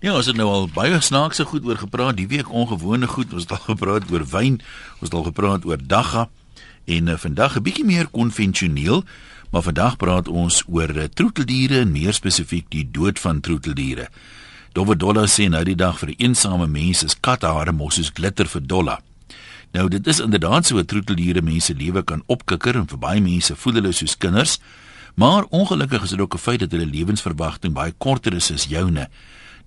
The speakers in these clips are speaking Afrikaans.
Ja, ons het nou al baie snaakse goed oor gepraat. Die week ongewone goed. Ons het al gepraat oor wyn. Ons het al gepraat oor dagga en uh, vandag 'n bietjie meer konvensioneel, maar vandag praat ons oor uh, troeteldiere en meer spesifiek die dood van troeteldiere. Dowe Dollar sê nou die dag vir eensame mense is kathare mos soos glitter vir dollar. Nou dit is inderdaad so 'n troeteldiere mense lewe kan opkikker en vir baie mense voel hulle soos kinders, maar ongelukkig is dit ook 'n feit dat hulle lewensverwagting baie korter is as joune.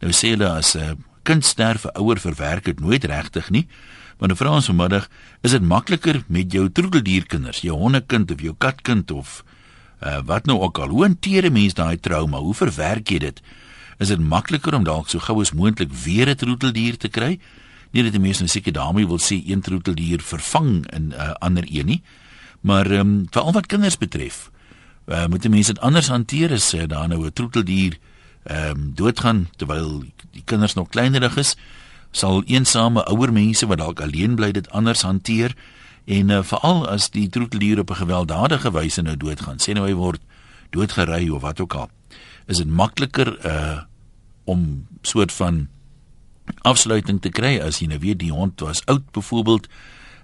Nou sê hulle as 'n uh, kind sterf, ouer verwerk dit nooit regtig nie. Maar nou vra ons vanmiddag, is dit makliker met jou troeteldierkinders, jou hondekind of jou katkind of uh, wat nou ook al? Hoe hanteer 'n mens daai trauma? Hoe verwerk jy dit? Is dit makliker om dalk so gou as moontlik weer 'n troeteldier te kry? Nie dat die mense nou seker daarmee wil sê een troeteldier vervang in 'n uh, ander een nie. Maar ehm um, veral wat kinders betref, uh, moet mense dit anders hanteer as uh, daar nou 'n troeteldier ehm um, doodgaan terwyl die kinders nog kleinerig is, sal eensame ouer mense wat dalk alleen bly dit anders hanteer en uh, veral as die troeteldier op 'n gewelddadige wyse nou doodgaan, sê nou hy word doodgery of wat ook al, is dit makliker uh om soort van afsluiting te kry as jy nou weet die hond was oud byvoorbeeld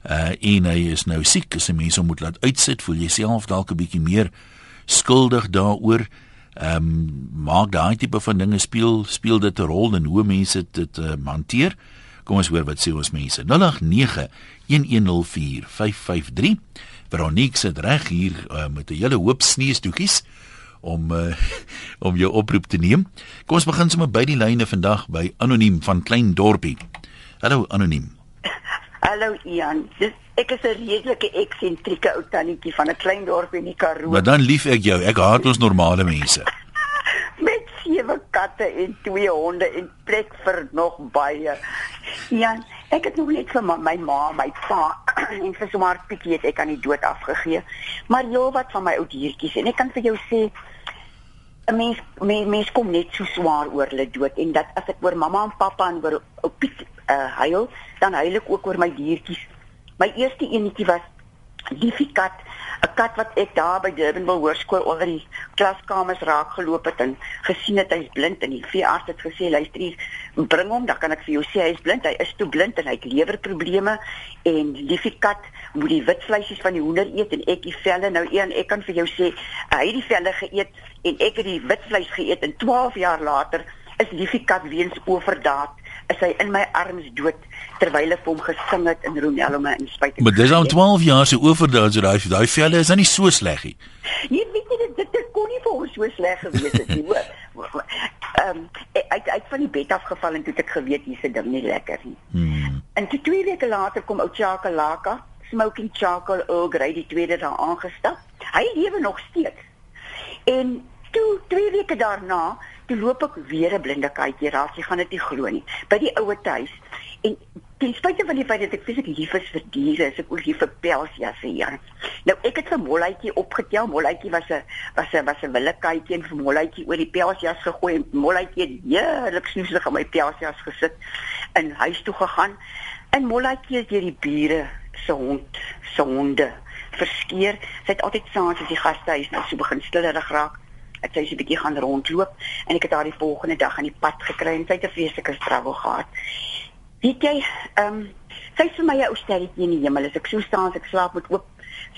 uh en hy is nou siek, as 'n mens hom moet laat uitsit, voel jy self dalk 'n bietjie meer skuldig daaroor ehm um, maak daai tipe van dinge speel speel dit 'n rol in hoe mense dit uh, hanteer. Kom ons hoor wat sê ons mense. 0891104553. Veronique sit reg hier uh, met 'n hele hoop sneeustoetjies om uh, om jou oproep te neem. Kom ons begin sommer by die lyne vandag by Anoniem van Klein Dorpie. Hallo Anoniem. Hallo Ian. Dis ek is 'n redelike eksentrieke ou tannetjie van 'n klein dorp in die Karoo. Maar dan lief ek jou. Ek haat ons normale mense. Met sewe katte en twee honde en plek vir nog baie. Ian, ek het nog net vir my, my ma, my pa en vir sommer pikkie het ek aan die dood afgegee. Maar jou wat van my ou diertjies en ek kan vir jou sê 'n mens mens, mens kom net so swaar oor hulle dood en dat as ek oor mamma en pappa en oor ou Piet uh, huil, dan huil ek ook oor my diertjies. My eerste enetjie was liefie kat, 'n kat wat ek daar by Durbanville Hoërskool onder die klaskamers raak geloop het en gesien het hy's blind en die veearts het gesê luister hier, bring hom, dan kan ek vir jou sê hy's blind, hy is toe blind en hy het lewerprobleme en liefie kat moet die wit vleisies van die hoender eet en ek die velle nou een ek kan vir jou sê hy het die velle geëet en ek het die wit vleis geëet en 12 jaar later is liefie kat weens oordaad is hy in my arms dood terwyl ek hom gesing het in Ronello my inspuit. Maar dis al 12 jaar se oordaad so daai daai velle is dan nie so sleg nie. Nee, weet jy dit dit, dit kon nie vir ons so sleg gewees het nie, hoor. Ehm ek ek van die bed afgeval en toe ek geweet hier's 'n ding nie lekker nie. Hmm. En toe twee weke later kom ou Chakalaka, smoking charcoal Earl Grey die tweede daar aangestap. Hy lewe nog steeds. En toe twee weke daarna toe loop ek weer 'n blinde katjie raak, jy gaan dit nie glo nie, by die ouer huis. En ten spyte van die feit dat ek fisiek lief is vir diere, is ek ook lief vir pelsjasse hier. Nou ek het vir Molletjie opgetel. Molletjie was 'n was 'n was 'n wille katjie en vir Molletjie oor die pelsjas gegooi en Molletjie het heerlik snoesig op my pelsjas gesit en huis toe gegaan. En Molletjie het deur die bure se hond, se honde verskeer. Sy het altyd saans as die gastehuis nou so begin stillerig raak ek sê sy bietjie gaan rondloop en ek het haar die volgende dag aan die pad gekry en sy het 'n vreeslike struggle gehad. Weet jy, ehm um, sy is vir my 'n ou sterretjie in die hemel. As ek so staan, ek slaap met oop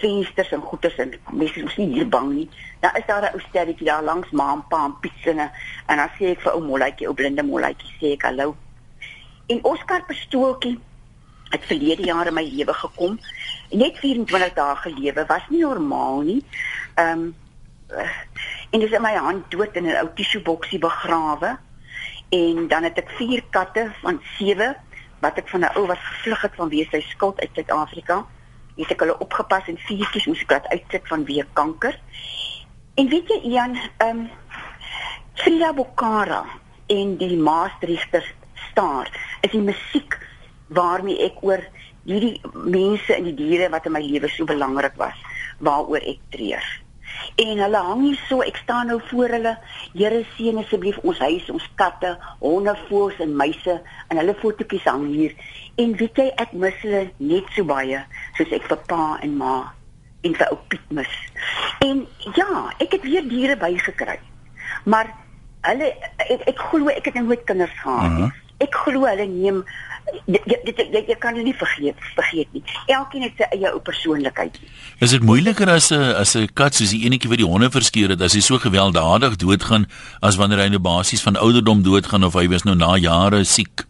vensters en goeders en mense is nie hier bang nie. Dan is daar 'n ou sterretjie daar langs ma en pa en pietsinne en dan sê ek vir ou molletjie, ou blinde molletjie, sê ek hallo. En Oskar Pastooltjie het verlede jaar in my lewe gekom. Net 24 dae gelewe was nie normaal nie. Ehm um, en dis in my hand dood in 'n ou tissue boksie begrawe. En dan het ek vier katte van 7 wat ek van 'n ou wat gevlug het vanweë sy skuld uit Suid-Afrika. Het ek hulle opgepas en viertjies moes ek laat uitsit vanweë kanker. En weet jy Ian, ehm um, Frida Bokara en die Maastrichter staar is die musiek waarmee ek oor hierdie mense en die diere wat in my lewe so belangrik was, waaroor ek treur en hulle hang hier so ek staan nou voor hulle Here seën asseblief ons huis ons katte honde voëls en muise en hulle fotootjies hang hier en weet jy ek mis hulle net so baie soos ek vir pa en ma en vir ou Piet mis en ja ek het weer diere bygekry maar hulle ek, ek glo ek het nooit kinders gehad nie. Uh -huh. Ek glo hulle neem jy jy, jy, jy kan nie vergeet vergeet nie. Elkeen het sy eie ou persoonlikheid. Is dit moeiliker as 'n as 'n kat soos die enetjie wat die honde verskeur het as hy so gewelddadig doodgaan as wanneer hy nou basies van ouderdom doodgaan of hy was nou na jare siek?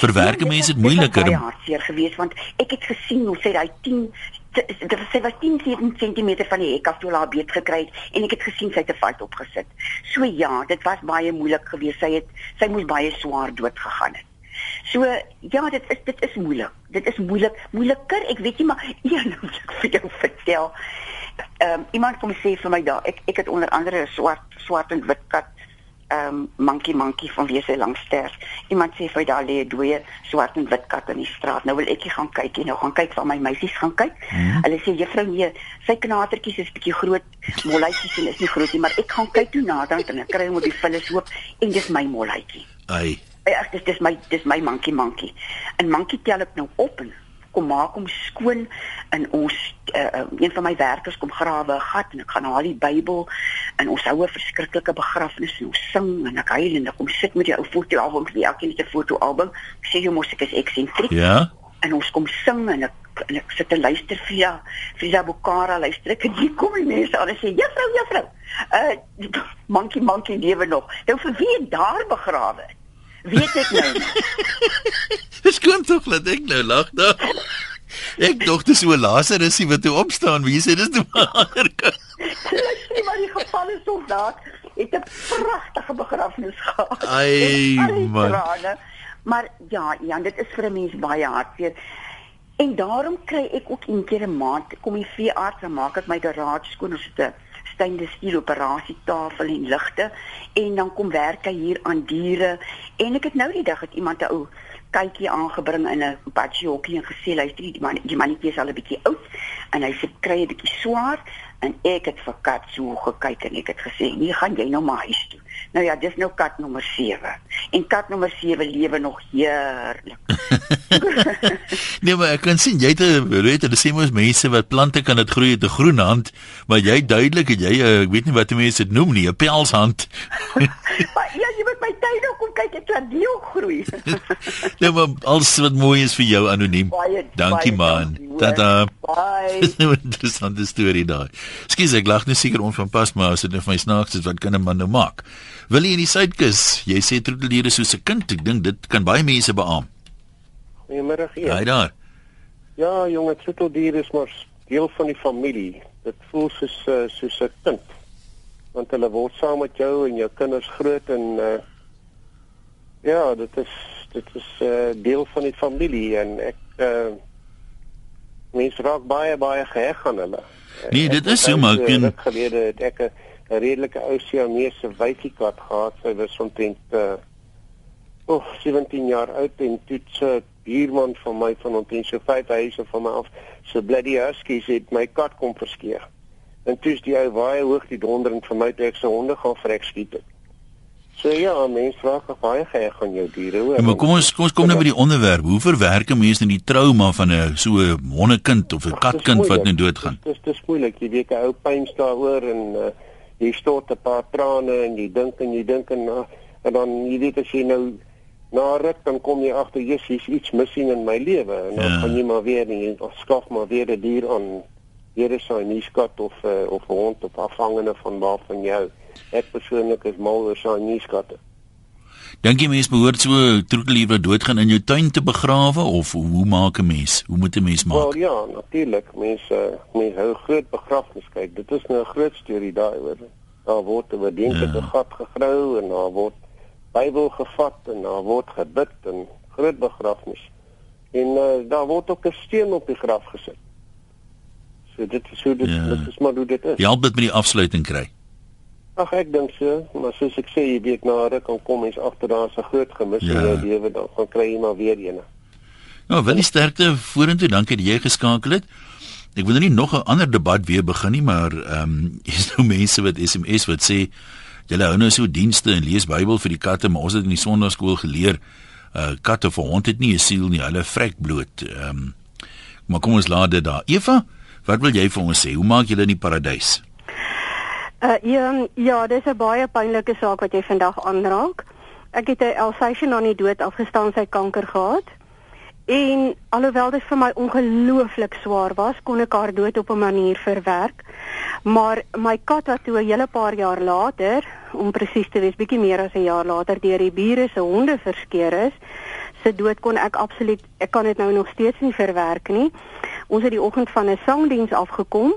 Verwerke ja, mense dit moeiliker. Ja, hartseer geweest want ek het gesien hoe sy daai 10 dit was sy was 10 cm van die hek af toe haar beet gekry het en ek het gesien sy het 'n fight opgesit. So ja, dit was baie moeilik geweest. Sy het sy moes baie swaar dood gegaan het. So ja, dit is dit is moeilik. Dit is moeilik, moeiliker. Ek weet nie maar een moet ek vir jou vertel. Ehm um, iemand kom sê vir my daar, ek ek het onder andere 'n swart swart en wit kat ehm um, monkey monkey van wie sy lank sterf. Iemand sê vir daar lê 'n dooie swart en wit kat in die straat. Nou wil ek gaan kyk en nou gaan kyk van my meisies gaan kyk. Hmm. Hulle sê juffrou nee, sy knatertjies is bietjie groot, molletjies en is nie groot nie, maar ek gaan kyk toe nader en ek kry hom op die vullis hoop en dis my molletjie. Ai. Ja, dis dis my dis my monkey monkey. En monkey tel ek nou op en kom maak hom skoon in ons uh, een van my werkers kom grawe 'n gat en ek gaan haal die Bybel en ons hou 'n verskriklike begrafnis en ons sing en ek huil en ek kom sit met die ou fotoalbum vir elkeen het 'n fotoalbum. Ek sê jy mos ek is eksentriek. Ja. En ons kom sing en ek en ek sit en luister via via Bokara luister ek en hier kom die mense al sê juffrou juffrou. Uh monkey monkey lewe nog. Nou vir wie daar begrawe weet ek nou Dis kom tog laat ek nou lag daar. Ek dink dis so Lasarusie wat toe opstaan. Wie sê dis toe maar kan. Dis maar die gevalle soldaat het 'n pragtige begrafnis gehad. Ai man. Maar ja, ja, dit is vir 'n mens baie hartseer. En daarom kry ek ook een keer 'n maand kom die veearts en maak ek my garage skoon ons het stainless steel operasietafel en ligte en dan kom werk hy hier aan diere en ek het nou die dag het iemand 'n ou kykie aangebring in 'n patjie hokkie en gesê die man die mannetjie is al 'n bietjie oud en hy sê kry 'n bietjie swaar en ek het vir kat so gekyk en ek het gesê hier gaan jy nou maar huis toe. Nou ja, dis nou kat nommer 7. En kat nommer 7 lewe nog heerlik. nee, maar ek kan sien jy het weet jy sê mos mense wat plante kan dit groei te groen hand, maar jy duidelik het jy eh, ek weet nie wat mense dit noem nie, 'n pelshand. maar ja, jy moet my tuin ook kyk, ek laat die ook groei. nee, maar alles wat mooi is vir jou anoniem. Baie, dankie baie, man. Tata. Bye. Interessante storie daai. Skus ek lag net seker onvanpas, maar as dit net vir my snaaks is wat kan 'n man nou maak? Wil jy in die Suidkus? Jy sê troeteldiere soos 'n kind. Ek dink dit kan baie mense beamoen. Goeiemôre hier. Haai daar. Ja, jonge troeteldier is maar deel van die familie. Dit voel soos uh, soos 'n kind. Want hulle word saam met jou en jou kinders groot en uh, ja, dit is dit is uh, eh, deel van die familie en ek uh, mens raak baie baie geheg aan hulle. Nee, dit is so maar kan ek gelede het ek 'n redelike ou Siamese wyfie kat gehad. Sy was omtrent uh oh, 17 jaar oud en toe se buurman van my van omtrent so 5 huise van my af, so bloody huskies het my kat kom verskeer. En toe is die ou baie hoog die dondering vir my toe ek se honde gaan vrek skiet. Het. So ja, mense vra baie geheg aan jou diere, hoor. Ja, maar kom ons kom ons kom nou by die onderwerp. Hoe verwerk 'n mens nou die trauma van 'n so 'n hondekind of 'n katkind wat nou doodgaan? Dis dis moeilik. Jy weet 'n ou pyn daaroor en uh, jy stort 'n paar trane en jy dink en jy dink en uh, en dan jy weet as jy nou na ruk dan kom jy agter jy's iets missing in my lewe en dan ja. gaan jy maar weer en jy skaf maar weer 'n dier aan. Hier is 'n nuuskat of uh, of 'n hond of afhangende van waar van jou. Ek persoonlik is mal oor sy nuuskatte. Dink jy mens behoort so troeteliewe doodgaan in jou tuin te begrawe of hoe maak 'n mens? Hoe moet 'n mens maak? Wel ja, natuurlik. Mense mense hou groot begrafnis kyk. Dit is nou 'n groot storie daai hoor. Daar word 'n bedenke ja. gat gegrou en daar word Bybel gevat en daar word gebid en groot begrafnis. En uh, daar word ook 'n steen op die graf gesit. So dit is so dit, ja. dit is maar hoe dit is. Jy help dit met die afsluiting kry. Ag ek dink so, maar soos ek sê, jy weet na ruk kan kom mens agter daar's 'n groot gemis ja. in jou lewe dan gaan kry jy maar weer eene. Nou, wel die sterkte vorentoe, dankie dat jy geskakel het. Ek wil nou nie nog 'n ander debat weer begin nie, maar ehm um, is nou mense wat SMS wat sê julle hou nou so dienste en lees Bybel vir die katte, maar ons het in die sonnaarskool geleer uh katte vir hond het nie 'n siel nie, hulle vrek bloot. Ehm um, maar kom ons laat dit daar. Eva, wat wil jy vir ons sê? Hoe maak julle in die paradys? Uh, ja, ja, dis 'n baie pynlike saak wat jy vandag aanraak. Ek het 'n Alsatian aan die dood afgestaan sy kanker gehad. En alhoewel dit vir my ongelooflik swaar was, kon ek haar dood op 'n manier verwerk. Maar my kat wat toe 'n hele paar jaar later, om presies te wees, bietjie meer as 'n jaar later deur die bure se honde verskeer is, se dood kon ek absoluut ek kan dit nou nog steeds nie verwerk nie. Ons het die oggend van 'n sangdiens afgekom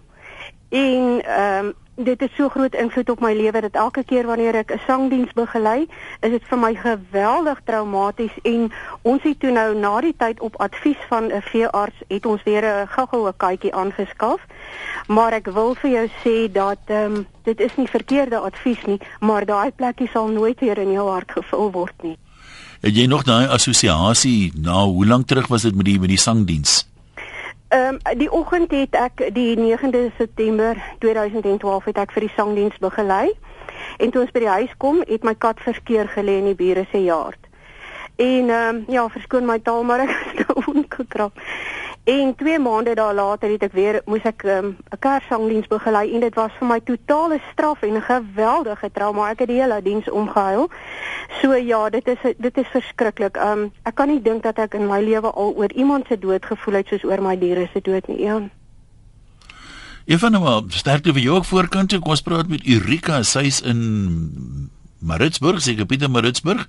en ehm um, dit het so groot invloed op my lewe dat elke keer wanneer ek 'n sangdiens begelei, is dit vir my geweldig traumaties en ons het toe nou na die tyd op advies van 'n veearts het ons weer 'n goggoue katjie aangeskaf. Maar ek wil vir jou sê dat ehm um, dit is nie verkeerde advies nie, maar daai plekkie sal nooit weer in jou hart gevul word nie. Het jy nog daai assosiasie na hoe lank terug was dit met die met die sangdiens? Ehm um, die oggend het ek die 9de September 2012 het ek vir die sangdiens begelei. En toe ons by die huis kom, het my kat verskeer gelê in die bure se yard. En ehm um, ja, verskoon my taal, maar ek het nou ongekrap. En 2 maande daar later het ek weer moes ek 'n um, kerssangdiens begelei en dit was vir my totale straf en 'n geweldige trauma. Ek het die hele diens omgehuil. So ja, dit is dit is verskriklik. Um ek kan nie dink dat ek in my lewe al oor iemand se dood gevoel het soos oor my diere se dood nie. Ja. Effe nou maar sterkte vir jou ook voorkant toe. Kom ons praat met Urika, sy's in Maritzburg, seker Pieter Maritzburg.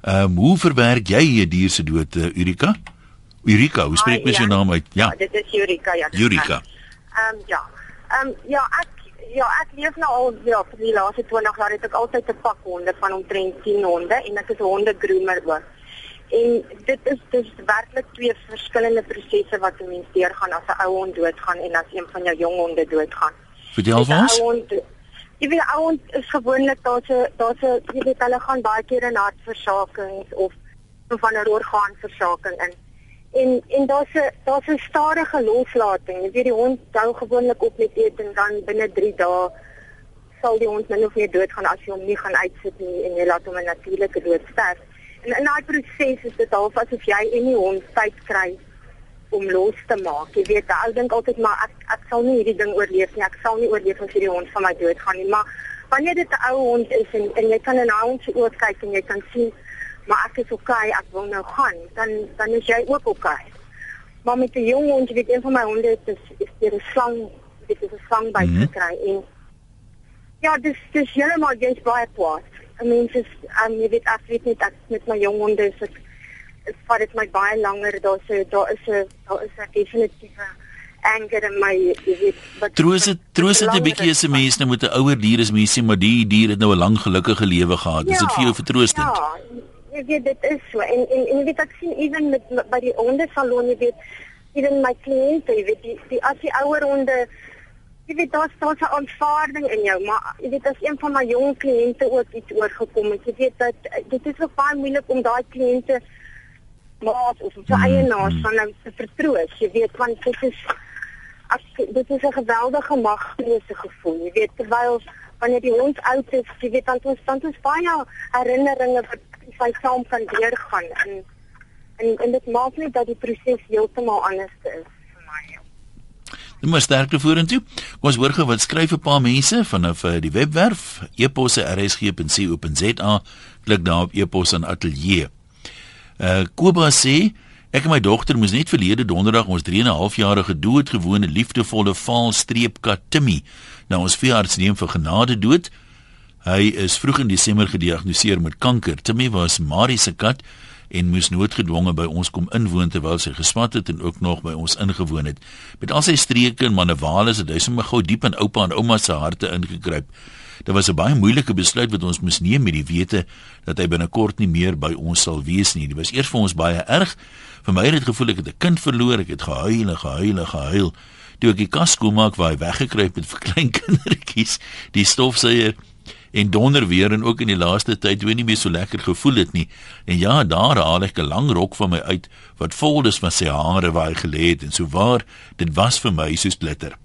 Ehm um, hoe verwerk jy 'n dier se dood, uh, Urika, hoe spreek mens jou ja. naam uit? Ja. ja dit is Urika, ja. Urika. Ehm um, ja. Ehm um, ja, ek ja, ek leef nou al ja, vir die laaste 20 jaar het ek altyd 'n pak honde van omtrent 10 honde en ek is 'n honde groomer ook. En dit is dis werklik twee verskillende prosesse wat 'n mens deurgaan as 'n ou hond doodgaan en as een van jou jong honde doodgaan. Vertel vir ons. Jy weet ou hond is gewoonlik daar's 'n daar's 'n jy weet hulle gaan baie keer in hartversakings of van 'n orgaanversaking in. En en daar's 'n daar's 'n stadige loslating. Jy weet die hond hou gewoonlik op met eet en dan binne 3 dae sal die hond min of meer doodgaan as jy hom nie gaan uitsit nie en jy laat hom 'n natuurlike dood sterf. En in daai proses is dit half asof jy en die hond tyd kry om los te maak. Jy weet, ek dink altyd maar ek ek sal nie hierdie ding oorleef nie. Ek sal nie oorleef as hierdie hond van my doodgaan nie. Maar wanneer dit 'n ou hond is en en jy kan in 'n hond se oë kyk en jy kan sien maar ek is okay, ek wil nou gaan, dan dan is jy ook okay. Maar met 'n jong hond, weet een van my honde is is hier 'n slang, dit is 'n slang by mm -hmm. gekry en ja, dis dis heeltemal jy's baie kwaad. I mean, dis um, jy weet ek weet net ek met my jong honde is ek is vat dit my baie langer, daar's daar is 'n daar is 'n definitiewe anger in my jy weet wat troos dit troos dit 'n bietjie as 'n mens nou met 'n ouer dier is mense maar die dier het nou 'n lang gelukkige lewe gehad. Ja, is dit vir jou vertroostend? Ja, jy weet dit is so en en en weet ek sien ewen met by die hondesalon jy weet ewen my kliënte jy weet die, die as die ouer honde jy weet daar's daar's 'n aanvaarding in jou maar jy weet as een van my jong kliënte ook iets oorgekom het jy weet dat dit is baie moeilik om daai kliënte maat of so mm, eienaars mm. van nou te vertroos jy weet want dit is as dit is 'n geweldige magtelose gevoel jy weet terwyl wanneer die hond oud is jy weet dan ons dan ons baie herinneringe wat sy saam kan deurgaan en en en dit maak net dat die proses heeltemal anders is vir my. Dit moet sterkte vorentoe. Kom ons hoor gou wat skryf 'n paar mense vanaf uh, die webwerf eposse rsg.co.za. Klik daar op epos en ateljee. Uh Koba sê Ek en my dogter moes net verlede donderdag ons 3 en 'n half jarige doodgewone liefdevolle vaalstreepkat Timmy na ons veearts neem vir genade dood. Hy is vroeg in Desember gediagnoseer met kanker. Timmy was Marie se kat en moes noodgedwonge by ons kom inwoon terwyl sy gespat het en ook nog by ons ingewoon het. Met al sy streke en manewales het hy sommer gou diep in oupa en ouma se harte ingekruip. Dit was 'n baie moeilike besluit wat ons moes neem met die wete dat hy binnekort nie meer by ons sal wees nie. Dit was eers vir ons baie erg. Vir my het dit gevoel ek het 'n kind verloor. Ek het gehuil en gehuil en gehuil. Toe ek die kas skoonmaak waar hy weggekruip het vir klein kindertjies, die stofsuier en donder weer en ook in die laaste tyd weet nie meer so lekker gevoel het nie. En ja, daar haal ek 'n lang rok van my uit wat vol is van sy hare waar hy gelê het en so waar, dit was vir my soos glitter.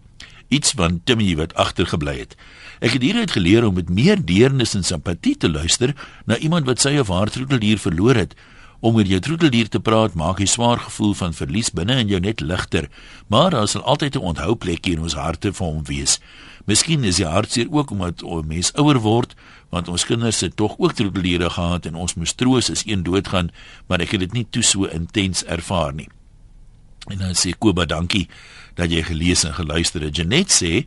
Iets van Timmy wat agtergebly het. Ek het hieruit geleer om met meer deernis en simpatie te luister na iemand wat sy of haar troeteldier verloor het Om oor jou troeteldier te praat maak die swaar gevoel van verlies binne in jou net ligter, maar daar sal altyd 'n onthouplekkie in ons harte vir hom wees. Miskien is die hartseer ook omdat ons mens ouer word, want ons kinders het tog ook troeteldiere gehad en ons moes troos as een doodgaan, maar ek het dit nie toe so intens ervaar nie. En dan sê Koba dankie dat jy gelees en geluister het. Janet sê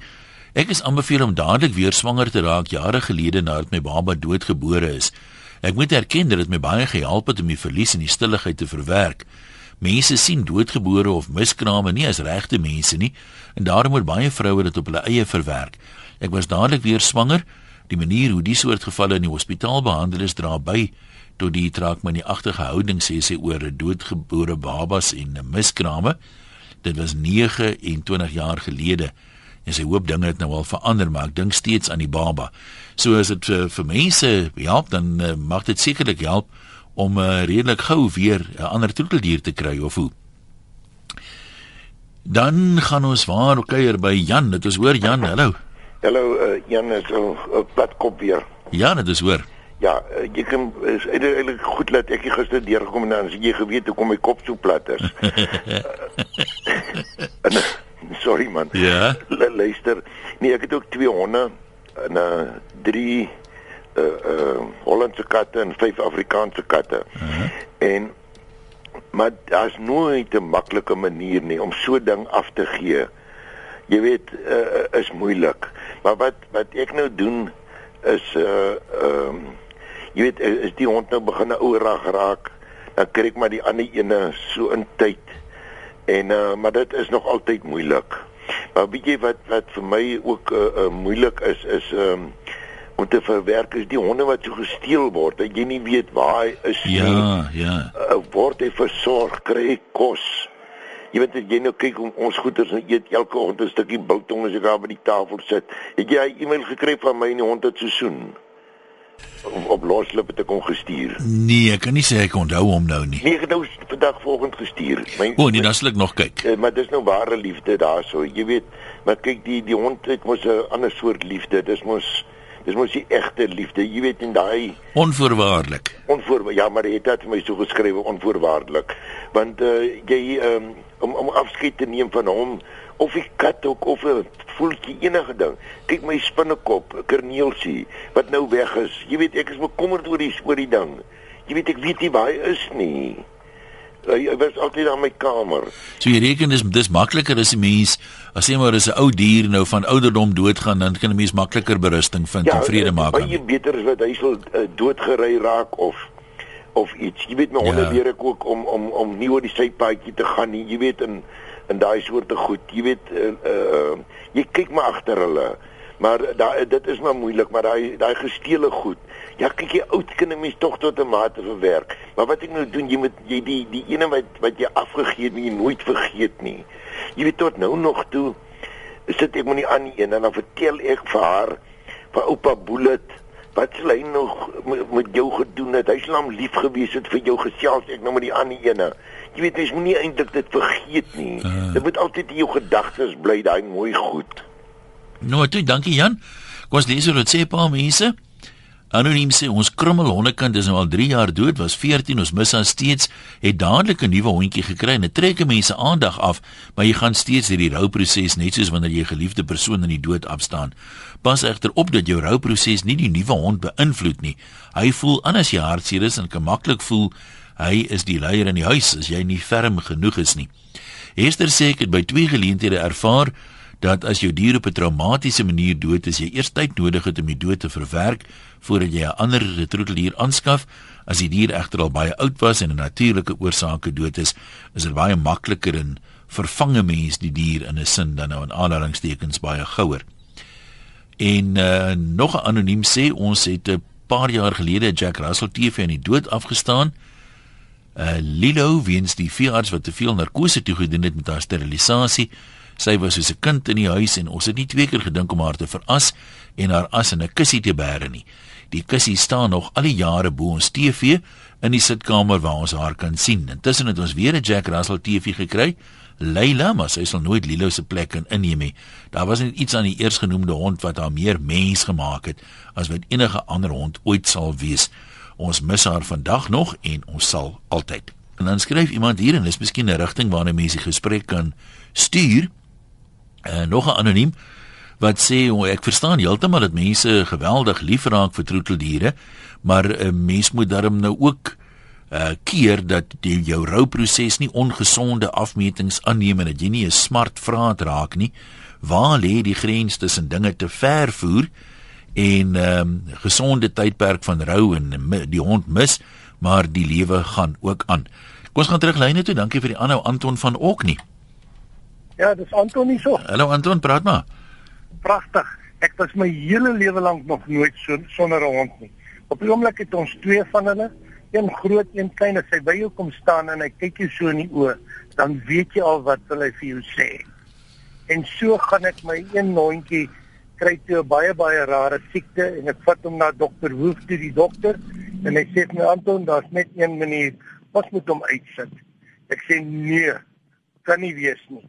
ek is aanbeveel om dadelik weer swanger te raak jare gelede nadat my baba doodgebore is. Ek moet erken dat dit my baie gehelp het om die verlies en die stilligheid te verwerk. Mense sien doodgebore of miskrame nie as regte mense nie en daarom moet baie vroue dit op hulle eie verwerk. Ek was dadelik weer swanger. Die manier hoe die soort gevalle in die hospitaal behandel is dra by tot die traakmanieagtige houding sê sy oor doodgebore babas en miskrame. Dit was 29 jaar gelede en sy hoop dinge het nou al verander maar ek dink steeds aan die baba. So as dit vir, vir mense help dan uh, mag dit sekerlik help om uh, redelik gou weer 'n uh, ander troeteldier te kry of hoe. Dan gaan ons waar kuier by Jan. Dit is hoor Jan, hallo. Hallo uh, Jan is 'n uh, platkop weer. Ja, dit is hoor. Ja, uh, jy kan is eintlik goed laat ek gister deurgekom en dan as jy geweet hoe kom my kop so plat is. uh, sorry man. Ja. L luister. Nee, ek het ook twee honde en uh drie uh uh Hollandse katte en vyf Afrikaanse katte. Uh -huh. En maar daar's nooit 'n maklike manier nie om so ding af te gee. Jy weet, uh is moeilik. Maar wat wat ek nou doen is uh ehm um, jy weet is die hond nou begin ouer raak, dan kry ek maar die ander ene so in tyd En uh, maar dit is nog altyd moeilik. Maar weet jy wat wat vir my ook uh, uh, moeilik is is um, om te verwerk is die honde wat so gesteel word dat jy nie weet waar hy is ja, nie. Ja, ja. Word hy versorg, kry kos. Jy weet jy nou kyk om ons goeders en eet elke hond 'n stukkie biltong as ek daar by die tafel sit. Het jy 'n e-mail gekry van my en die hond het so soen? op, op loslip het ek hom gestuur. Nee, ek kan nie sê ek onthou hom nou nie. Nee, ek het nou vandag volgend gestuur. My O, nee, dan sal ek nog kyk. Uh, maar dis nou ware liefde daarso. Jy weet, maar kyk die die hond het mos 'n ander soort liefde. Dis mos dis mos die egte liefde. Jy weet in daai onvoorwaardelik. Onvoor ja, maar dit het my so geskrywe onvoorwaardelik. Want uh, jy um, om om afskeid te neem van hom of die kat ook of 'n voeltjie enige ding. Kyk my spinnekop, kerneelsie wat nou weg is. Jy weet ek is bekommerd oor die oor die ding. Jy weet ek weet nie waar hy is nie. Hy, hy was altyd in my kamer. So jy reken dis dis makliker as 'n mens as jy maar is 'n ou dier nou van ouderdom doodgaan dan kan 'n mens makliker berusting vind ja, en vrede maak. Ja, baie beter is wat hy sal uh, doodgery raak of of iets. Jy weet my honde ja. leer ek ook om om om nie oor die sypaadjie te gaan nie. Jy weet in in daai soorte goed. Jy weet uh, uh jy kyk maar agter hulle. Maar daai dit is maar moeilik, maar daai daai gesteelde goed. Ja, kyk jy oud kan 'n mens tog tot 'n mate verwerk. Maar wat ek nou doen, jy moet jy die die ene wat wat jy afgegee het, jy nooit vergeet nie. Jy weet tot nou nog toe sit ek met die ander een en dan vertel ek vir haar vir oupa Bullet wat sê hy nog met, jou gedoen het. Hy's hom lief gewees het vir jou gesels ek nou met die ander ene jy weet mens moenie eintlik dit vergeet nie. Uh. Dit moet altyd in jou gedagtes bly daai mooi goed. Nou, toe, dankie Jan. Kom ons lees oor dit sê pa mense. Anoniem sê ons krummel hondekind is nou al 3 jaar dood, was 14, ons mis aan steeds, het dadelik 'n nuwe hondjie gekry en dit trek mense aandag af, maar jy gaan steeds hierdie rouproses net soos wanneer jy 'n geliefde persoon in die dood afstaan. Pas egter op dat jou rouproses nie die nuwe hond beïnvloed nie. Hy voel anders jy hartseer is en kan maklik voel Hy is die leier in die huis as jy nie ferm genoeg is nie. Hester sê ek het by twee geleenthede ervaar dat as jou dier op 'n traumatiese manier dood is, jy eers tyd nodig het om die dood te verwerk voordat jy 'n ander troeteldier aanskaf. As die dier egter al baie oud was en 'n natuurlike oorsake dood is, is dit baie makliker en vervange mens die dier in 'n sin dan nou in aanhalingstekens baie gouer. En uh, nog 'n anoniem sê ons het 'n paar jaar gelede Jack Russell TV in die dood afgestaan uh, Lilo weens die veearts wat te veel narkose toegedien het met haar sterilisasie. Sy was soos 'n kind in die huis en ons het nie twee keer gedink om haar te veras en haar as in 'n kussie te bære nie. Die kussie staan nog al die jare bo ons TV in die sitkamer waar ons haar kan sien. Intussen het ons weer 'n Jack Russell TV gekry. Leila, maar sy sal nooit Lilo se plek in inneem nie. Daar was net iets aan die eersgenoemde hond wat haar meer mens gemaak het as wat enige ander hond ooit sal wees. Ons mis haar vandag nog en ons sal altyd. En dan skryf iemand hier en dis miskien 'n rigting waarna mense gesprek kan stuur. En nog 'n anoniem wat sê oh, ek verstaan heeltemal dat mense geweldig lief raak vir troeteldiere, maar 'n uh, mens moet darm nou ook uh keer dat die jou rouproses nie ongesonde afmetings aanneem en dat jy nie 'n smart vraat raak nie. Waar lê die grens tussen dinge te ver voer en ehm um, gesonde tydperk van rou en die hond mis, maar die lewe gaan ook aan. Kom ons gaan terug lyne toe. Dankie vir die aanhou Anton van Oknie. Ja, dis Anton hier. Hallo Anton, praat maar. Pragtig. Ek was my hele lewe lank nog nooit so sonder 'n hond nie. Op die oomblik het ons twee van hulle, een groot, een klein. As hy by jou kom staan en hy kyk jou so in die oë, dan weet jy al wat wil hy vir jou sê. En so gaan ek my een hondjie kry toe 'n baie baie rare siekte en ek vat hom na dokter Woef toe die dokter en hy sê vir my Anton, daar's net een manier. Ons moet hom uitsit. Ek sê nee, kan nie wees nie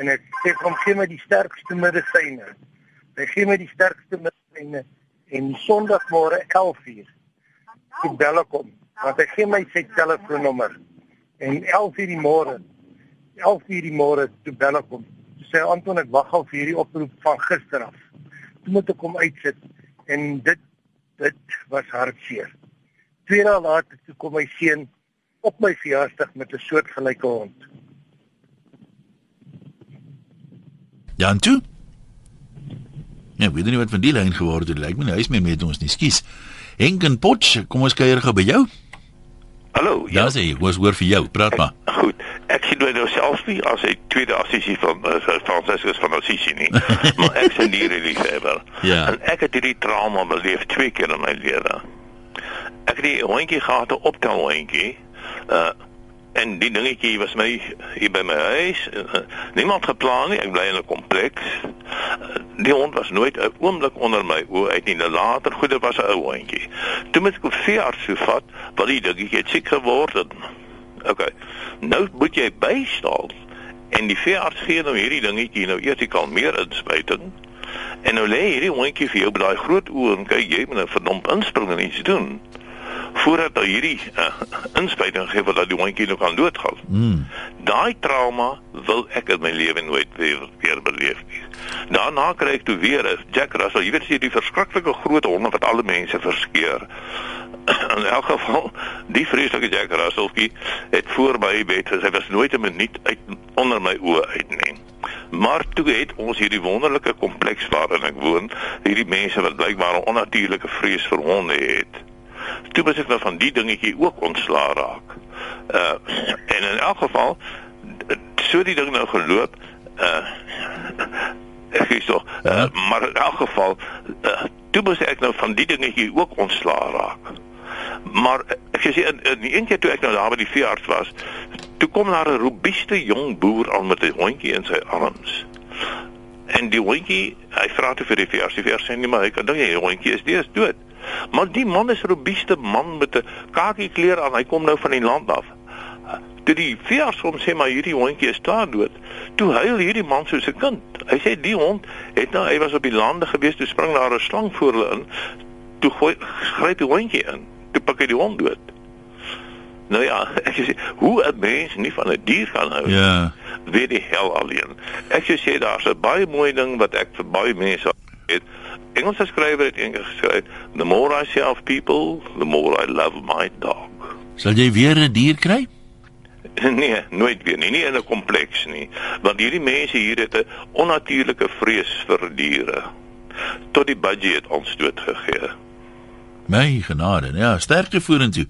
en ek sê hom gee my die sterkste medisyne. Hy gee my die sterkste medisyne en Sondagmôre 11:00 ek bel hom want hy gee my sy telefoonnommer en 11:00 die môre 11:00 die môre toe bel ek hom. Sê Anton ek wag al vir hierdie oproep van gister af. Toe moet ek hom uitsit en dit dit was hartseer. Twee dae later toe kom my seun op my verjaarsdag met 'n soortgelyke hond. Jan toe? Ja, weet nie wat van die lyn geword het. Lyk my hy is meer met ons nie. Skus. Henk en Potch, kom ons kuier gou by jou. Hallo. Ja, sê ek, was hoor vir jou. Praat maar. Goed. Ek sien nou self nie as hy tweede assissie van uh, Franciscus van Assisi nie. maar ek sien hier die liefhebber. Ja. En ek het hierdie trauma beleef twee keer in my lewe. Ek het die hondjie gehad, 'n optel hondjie. Uh En die dingetjie was my hier by my huis. Niemand geplan nie. Ek bly in 'n kompleks. Die hond was nooit 'n oomblik onder my oë uit nie. Later, goed, dit was 'n ou hondjie. Toe moet ek op veearts toe vat, want die dingetjie het siek geword. En, okay. Nou moet jy bystaan. En die veearts gee nou hierdie dingetjie nou eers die kalmeer inspuiting. En nou lê hierdie hondjie vir jou by daai groot oë en kyk jy moet nou verdomp inspring en iets doen voordat hy hierdie uh, inspuiting gee wat dat die hondjie nou kan doodgaan. Mm. Daai trauma wil ek in my lewe nooit weer weer beleef nie. Daarna kry ek toe weer 'n Jack Russell, jy weet jy die verskriklike groot honde wat alle mense verskeer. In elk geval, die vreeslike Jack Russellkie het voor my bed gesê hy was nooit 'n minuut uit onder my oë uit nie. Maar toe het ons hierdie wonderlike kompleks waarin ek woon, hierdie mense wat blykbaar 'n onnatuurlike vrees vir honde het toe moet ek nou van die dingetjie ook ontslaa raak. Uh en in elk geval so die ding nou geloop uh ek is so uh, maar in elk geval uh, toe moet ek nou van die dingetjie ook ontslaa raak. Maar ek sê in, in die een keer toe ek nou daar by die veearts was, toe kom daar 'n robuuste jong boer aan met 'n hondjie in sy arms. En die hondjie, hy vra toe vir die veearts, die veearts sê nee maar kan dink jy hondjie is dees dood. Maar die man is 'n robuuste man met 'n kakie kleur aan. Hy kom nou van die land af. Toe die veearts hom sê maar hierdie hondjie is daar dood. Toe huil hierdie man soos 'n kind. Hy sê die hond het nou hy was op die lande gewees, toe spring daar 'n slang voor hulle in. Toe gooi gryp die hondjie in. Toe pak hy die hond dood. Nou ja, ek sê hoe 'n mens nie van 'n dier kan hou. Ja. Weet die hel alleen. Ek sê daar's 'n baie mooi ding wat ek vir baie mense het Engelse skrywer het eendag geskryf, "The more I see of people, the more I love my dog." Sal jy weer 'n dier kry? Nee, nooit weer nie, nie in 'n kompleks nie, want hierdie mense hier het 'n onnatuurlike vrees vir diere. Tot die budget ons dood gegee. My genade. Ja, sterkte vorentoe.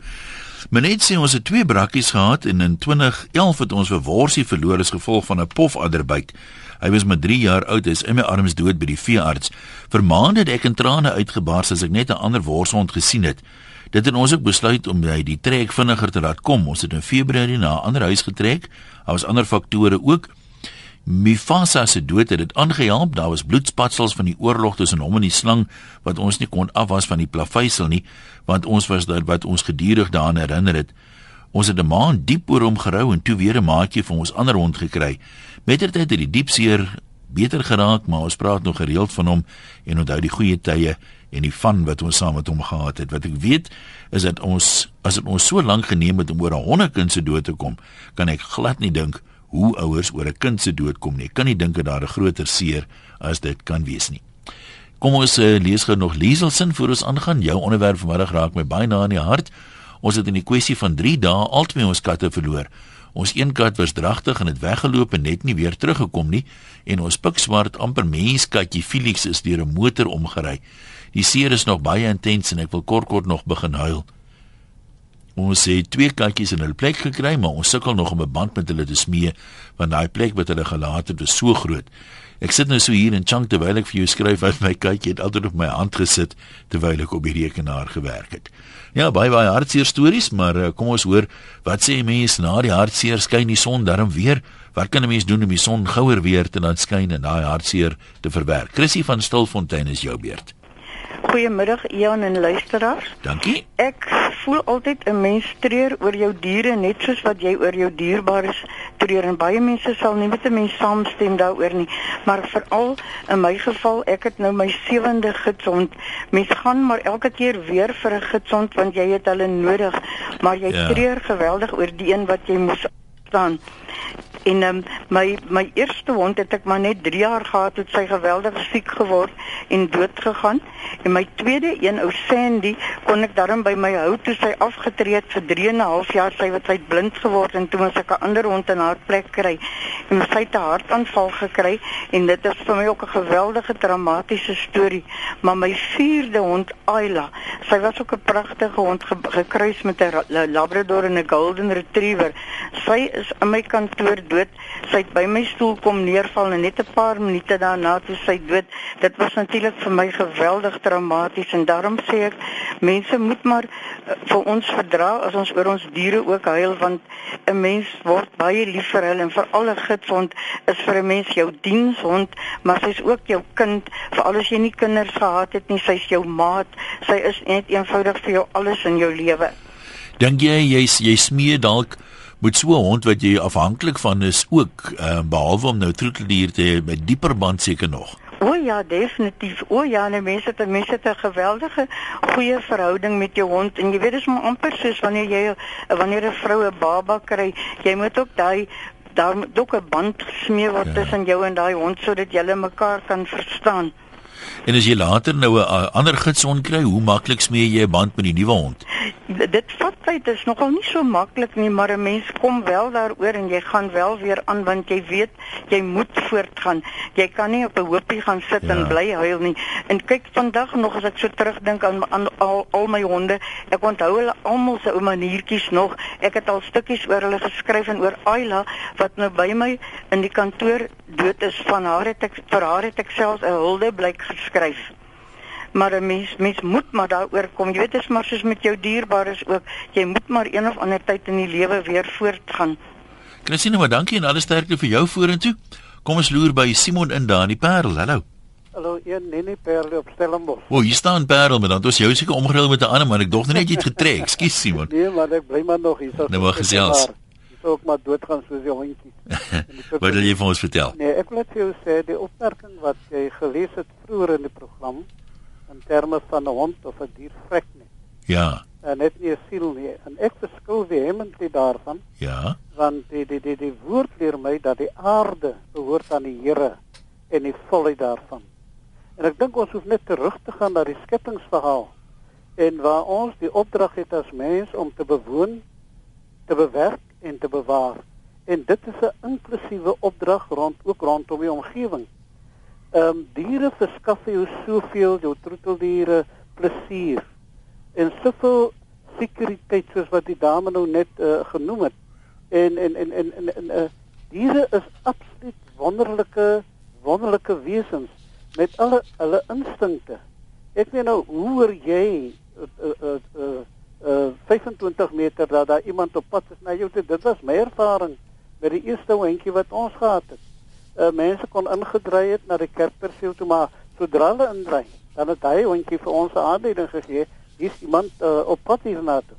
Menet sê ons het twee brakkies gehad en in 2011 het ons 'n worsie verloor as gevolg van 'n pofadderbyt. Hy was maar 3 jaar oud, is in my arms dood by die veearts. Vir maande het ek in trane uitgebars as ek net 'n ander worshond gesien het. Dit het ons ook besluit om hy die trek vinniger te laat kom. Ons het in Februarie na 'n ander huis getrek. Daar was ander faktore ook. Mifasa se dood het dit aangehelp. Daar was bloedspatsels van die oorlog tussen hom en die slang wat ons nie kon afwas van die plaveisel nie, want ons was dit wat ons gedurig daaraan herinner het. Ons het 'n maand diep oor hom gerou en toe weer 'n maatjie vir ons ander hond gekry. Mettertyd het die diepseer beter geraak, maar ons praat nog gereeld van hom en onthou die goeie tye en die van wat ons saam met hom gehad het. Wat ek weet is dat ons as dit ons so lank geneem het om oor 'n honderkind se dood te kom, kan ek glad nie dink hoe ouers oor 'n kind se dood kom nie. Ek kan nie dink dat daar 'n groter seer as dit kan wees nie. Kom ons uh, lees gou nog Lieselsin voor ons aangaan. Jou onderwerp vanmiddag raak my baie na in die hart. Ons het in die kwessie van 3 dae albei ons katte verloor. Ons een kat was dragtig en het weggeloop en net nie weer teruggekom nie en ons pikswart amper menskatjie Felix is deur 'n motor omgery. Die seer is nog baie intens en ek wil kort kort nog begin huil. Ons het twee katjies in hul plek gekry, maar ons sukkel nog om 'n band met hulle te smee want daai plek wat hulle gelaat het is so groot. Ek sit nou so hier in chunk terwyl ek vir jou skryf wat my katjie het altyd op my hand gesit terwyl ek op die rekenaar gewerk het. Ja, baie baie hartseer stories, maar uh, kom ons hoor wat sê mense na die hartseer skyn die son darm weer. Wat kan 'n mens doen om die son gouer weer te laat skyn en daai hartseer te verwerk? Chrissy van Stilfontein is jou beurt. Goeiemiddag Ian en luisteraars. Dankie. Ek voel altyd 'n mens treur oor jou diere net soos wat jy oor jou dierbares treur en baie mense sal nie met 'n mens saamstem daaroor nie, maar veral in my geval, ek het nou my sewende gidsond. Mens gaan maar elke keer weer vir 'n gidsond want jy het hulle nodig, maar jy ja. treur geweldig oor die een wat jy moes staan. En um, my my eerste hond het ek maar net 3 jaar gehad het sy geweldig siek geword en dood gegaan. En my tweede een ou Sandy kon ek daarom by my hou toe sy afgetree het vir 3 en 'n half jaar sy wat sy blind geword en toe moes ek 'n ander hond in haar plek kry. En sy het 'n hartaanval gekry en dit is vir my ook 'n geweldige dramatiese storie. Maar my vierde hond Ayla, sy was ook 'n pragtige hond ge gekruis met 'n Labrador en 'n Golden Retriever. Sy is in my kantoor dood. Sy het by my stoel kom neerval en net 'n paar minute daarna toe sy dood. Dit was natuurlik vir my geweldig traumaties en daarom sê ek mense moet maar uh, vir ons verdra as ons oor ons diere ook huil want 'n mens word baie lief vir hulle en vir alle gidsond is vir 'n mens jou dienshond, maar sy's ook jou kind. Veral as jy nie kinders gehad het nie, sy's jou maat. Sy is net eenvoudig vir jou alles in jou lewe. Dink jy jy jy smee dalk moet so 'n hond wat jy afhanklik van is ook uh, behalwe om nou troeteldier te hê met dieper band seker nog. O ja, definitief. O ja, nee, mense het mense het 'n geweldige goeie verhouding met jou hond en jy weet dis maar amper soos wanneer jy wanneer 'n vrou 'n baba kry, jy moet ook daai daar moet ook 'n band gesmee word ja. tussen jou en daai hond sodat julle mekaar kan verstaan. En as jy later nou 'n ander gidsond kry, hoe maklik smee jy 'n band met die nuwe hond? Dit vat tyd, dit is nogal nie so maklik nie, maar 'n mens kom wel daaroor en jy gaan wel weer aan want jy weet jy moet voortgaan. Jy kan nie op 'n hoopie gaan sit ja. en bly huil nie. En kyk vandag nog as ek so terugdink aan, aan al al my honde, ek onthou hulle almal se ou maniertjies nog. Ek het al stukkies oor hulle geskryf en oor Ayla wat nou by my in die kantoor dood is van haar het ek vir haar het ek selfs 'n huldeblyk geskryf. Maar 'n mens mens moet maar daaroor kom. Jy weet dit is maar soos met jou dierbares ook. Jy moet maar een of ander tyd in die lewe weer voortgaan. Christine, maar dankie en alles sterkte vir jou vorentoe. Kom ons loer by Simon in daar in die Parel. Hallo. Hallo, een nene Parel op Stellenbosch. O, hier staan Parel, maar dan het ons jou seker omgeruil met 'n ander man. Ek dog net jy het getrek. Ekskuus Simon. Nee, maar ek bly maar nog hier. Nou maar gesels. Maar ook maar doodgaan soos die hondjie. wat wil jy vir ons vertel? Nee, ek wil net vir jou sê die opmerking wat jy gelees het vroeër in die program in terme van 'n hond of 'n dier vrek nie. Ja. En net nie 'n siel nie. En ek verskil vehemently daarvan. Ja. Want die die die die woord leer my dat die aarde behoort aan die Here en die volheid daarvan. En ek dink ons hoef net terug te gaan na die skepingsverhaal en waar ons die opdrag het as mens om te bewoon, te bewerk en te bewaar. En dit is 'n inklusiewe opdrag rond ook rondom die omgewing. Ehm um, diere verskaf jou soveel jou troeteldiere plesier en soveel sekuriteit soos wat die dame nou net uh, genoem het. En en en en en, en uh, diere is absoluut wonderlike wonderlike wesens met alle hulle instinkte. Ek weet nou hoe jy uh, uh, uh, uh 25 meter dat daar iemand op pad is na jou. Dit was my ervaring met die eerste hondjie wat ons gehad het. Uh mense kon ingedry het na die kerkperseel toe maar sodra hulle indry, dan het hy hondjie vir ons aanleiding gegee. Hier's iemand uh, op pad hierna toe.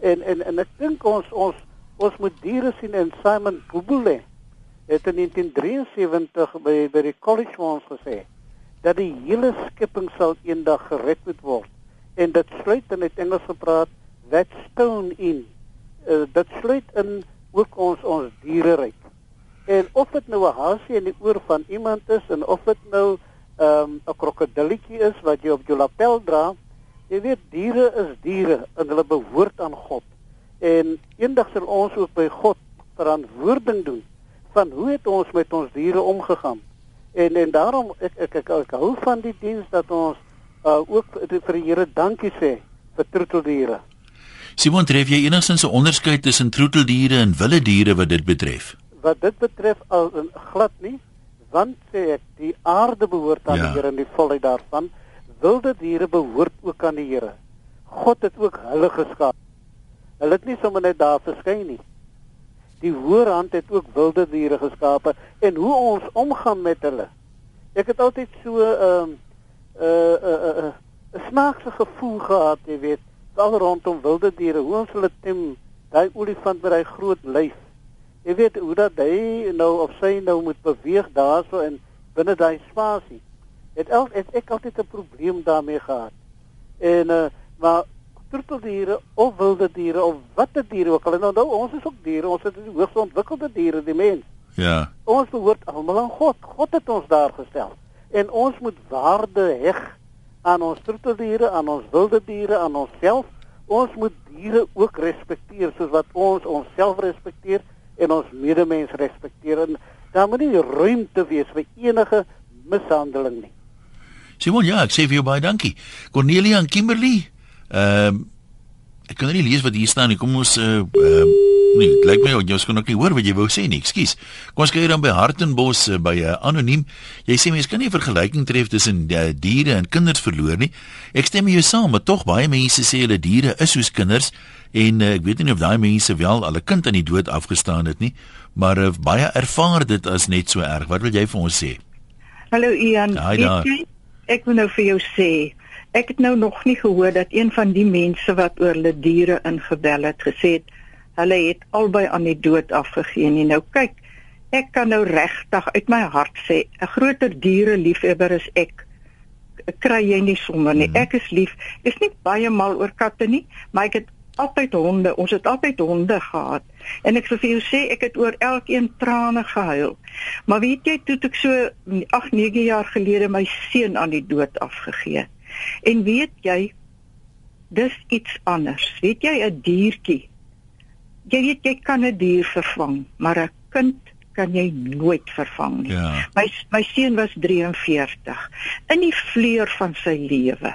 En en en ek dink ons ons ons moet diere sien en Simon Bubule het in 1973 by by die college ons gesê dat die hele skepping sal eendag gered moet word en dit sluit in het Engels gepraat that stone in uh, dit sluit in ook ons ons diereryk en of dit nou 'n haasie in die oor van iemand is en of dit nou 'n um, krokodilletjie is wat jy op jou lapel dra jy weet diere is diere en hulle behoort aan God en eendag sal ons ook by God verantwoording doen van hoe het ons met ons diere omgegaan. En en daarom ek ek ek, ek hou van die diens dat ons uh, ook vir die Here dankie sê vir troeteldiere. Simon, tref jy enigstens 'n onderskeid tussen troeteldiere en wilde diere wat dit betref? Wat dit betref al glad nie, want sê ek die aarde behoort aan ja. die Here en die volheid daarvan. Wilde diere behoort ook aan die Here. God het ook hulle geskaap. Hulle het nie sommer net daar verskyn nie die hoër hand het ook wilde diere geskape en hoe ons omgaan met hulle. Ek het altyd so 'n 'n uh, 'n uh, 'n uh, 'n uh, snaakse gevoel gehad, jy weet, al rondom wilde diere, hoe ons hulle tem, daai olifant met hy groot lyf. Jy weet hoe dat hy nou of sy nou moet beweeg daarso en binne daai spasie. Het, el, het ek altyd 'n probleem daarmee gehad. En uh, maar troeteldiere of wilde diere of watter diere ook al. Nou, nou ons is ook diere, ons is die hoogs ontwikkelde diere, die mens. Ja. Ons behoort almal aan God. God het ons daar gestel. En ons moet waarde heg aan ons troeteldiere, aan ons wilde diere, aan onsself. Ons moet diere ook respekteer soos wat ons onsself respekteer en ons medemens respekteer. En daar moet nie ruimte wees vir enige mishandeling nie. Simon, ja, ek sê vir jou baie dankie. Cornelia en Kimberley, Ehm uh, ek kan nie lees wat hier staan nie. Kom ons uh uh nee, dit lyk my jy skon ook nie hoor wat jy wou sê nie. Ekskuus. Kom ons kyk dan by Hartenbos uh, by 'n uh, anoniem. Jy sê mense kan nie 'n vergelyking tref tussen uh, diere en kinders verloor nie. Ek stem mee saam, maar tog baie mense sê hulle diere is soos kinders en uh, ek weet nie of daai mense wel al 'n kind aan die dood afgestaan het nie, maar uh, baie ervaar dit as net so erg. Wat wil jy vir ons sê? Hallo Ian. Ja, ek wil nou vir jou sê Ek het nou nog nie gehoor dat een van die mense wat oor hulle diere ingebel het gesê het hulle het albei aan die dood afgegee nie. Nou kyk, ek kan nou regtig uit my hart sê, 'n groter diere liefhebber is ek. Kry jy nie sommer nie. Mhm. Ek is lief. Is nie baie mal oor katte nie, maar ek het altyd honde. Ons het altyd honde gehad. En ek sê vir jou sê ek het oor elkeen trane gehuil. Maar weet jy, toe ek so 8, 9 jaar gelede my seun aan die dood afgegee. En weet jy, dis iets anders. Weet jy 'n diertjie? Jy weet jy kan 'n dier vervang, maar 'n kind kan jy nooit vervang nie. Ja. My my seun was 43 in die vleur van sy lewe.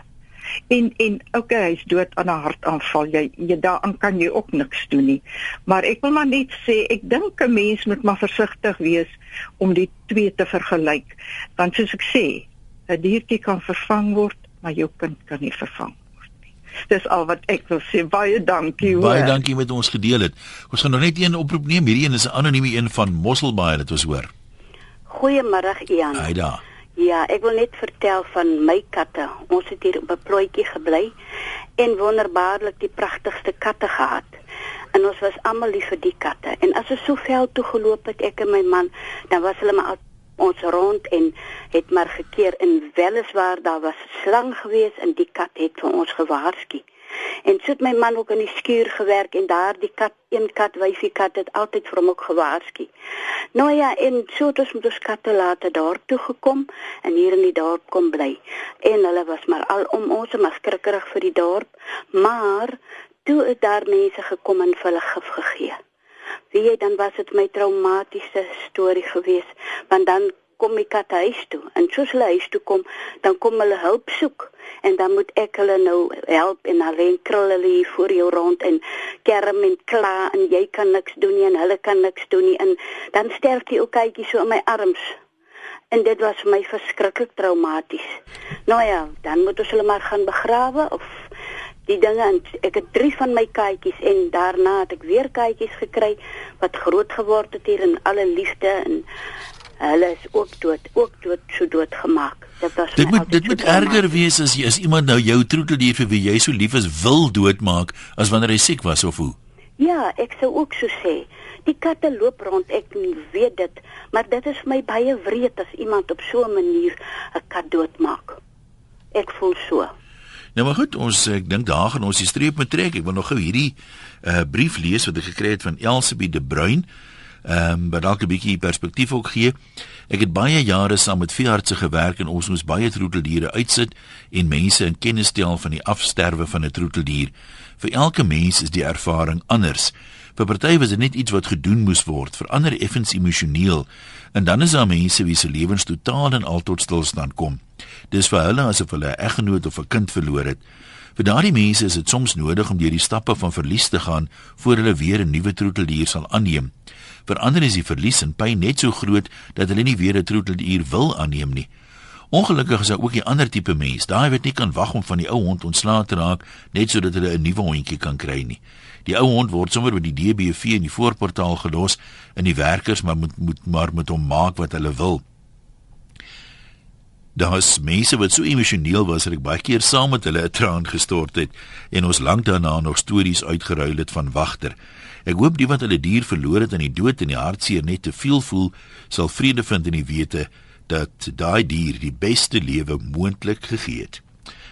En en okay, hy's dood aan 'n hartaanval. Jy, jy daaraan kan jy ook niks doen nie. Maar ek wil maar net sê, ek dink 'n mens moet maar versigtig wees om die twee te vergelyk. Want soos ek sê, 'n diertjie kan vervang word, maar jou kind kan nie vervang word nie. Dis al wat ek wil sê. Baie dankie hoor. Baie dankie met ons gedeel het. Ons gaan nog net een oproep neem. Hierdie een is 'n anonieme een van Mosselbaai wat ons hoor. Goeiemôre Ian. Haai daar. Ja, ek wil net vertel van my katte. Ons het hier op 'n plotjie gebly en wonderbaarlik die pragtigste katte gehad. En ons was almal lief vir die katte. En as ons so veld toe geloop het ek en my man, dan was hulle maar ons rond en het maar gekeer in weliswaar daar was slang gewees en die kat het vir ons gewaarsku. En sit my man ook in die skuur gewerk en daar die kat, een kat, wyfie kat het altyd vir hom ook gewaarsku. Nou ja, en so het ons met ons katte later daar toe gekom en hier in die dorp kom bly. En hulle was maar al om ons maar skrikkerig vir die dorp, maar toe het daar mense gekom en hulle gif gegee. Wie jy dan was dit my traumatiese storie geweest, want dan kom ek kat huis toe en soos hulle huis toe kom, dan kom hulle hulp soek en dan moet ek hulle nou help en alleen krul hulle hier voor jou rond en kerm en kla en jy kan niks doen nie en hulle kan niks doen nie en dan sterf die ou kykie so in my arms. En dit was vir my verskriklik traumaties. Nou ja, dan moet ons hulle maar gaan begrawe of die dinge en ek het drie van my katjies en daarna het ek weer katjies gekry wat groot geword het hier in alle liefde en hulle is ook dood ook dood so dood gemaak dit was dit moet dit moet erger wees as jy as iemand nou jou troeteldier vir wie jy so lief is wil doodmaak as wanneer hy siek was of hoe Ja, ek sou ook so sê. Die katte loop rond, ek weet dit, maar dit is vir my baie wreed as iemand op so 'n manier 'n kat doodmaak. Ek voel so. Nou maar goed, ons ek dink daar gaan ons die streep moet trek. Ek wil nog gou hierdie uh brief lees wat ek gekry het van Elsabie de Bruin. Ehm um, wat dalk 'n bietjie perspektief ook gee. Ek het baie jare saam met veeartse gewerk en ons moes baie troeteldiere uitsit en mense in kennis stel van die afsterwe van 'n troeteldier. Vir elke mens is die ervaring anders. Vir party was dit net iets wat gedoen moes word, vir ander effens emosioneel. En dan is daar mense wie se lewens totaal en al tot stilstand kom. Dis vir hulle asof hulle 'n eggenoot of 'n kind verloor het. Vir daardie mense is dit soms nodig om deur die stappe van verlies te gaan voor hulle weer 'n nuwe troeteldier sal aanneem. Vir ander is die verlies en pyn net so groot dat hulle nie weer 'n troeteldier wil aanneem nie. Ongelukkig is daar ook 'n ander tipe mens, daai wat nie kan wag om van die ou hond ontslae te raak net sodat hulle 'n nuwe hondjie kan kry nie. Die ou hond word sommer by die DBV in die voorportaal gelos en die werkers maar moet moet maar met hom maak wat hulle wil. Daar is mense wat so emosioneel was dat ek baie keer saam met hulle 'n traan gestort het en ons lank daarna nog stories uitgeruil het van wagter. Ek hoop die wat hulle dier verloor het aan die dood en die hartseer net te veel voel, sal vrede vind in die wete dat daai dier die beste lewe moontlik gegee het.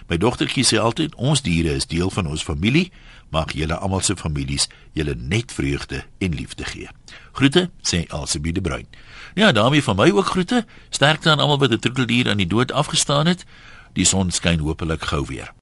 My dogtertjie sê altyd ons diere is deel van ons familie, mag julle almal se families julle net vreugde en liefde gee. Groete, sê Elsabie de Bruin. Ja, daarmee van my ook groete. Sterkte aan almal wat 'n troeteldier aan die dood afgestaan het. Die son skyn hopelik gou weer.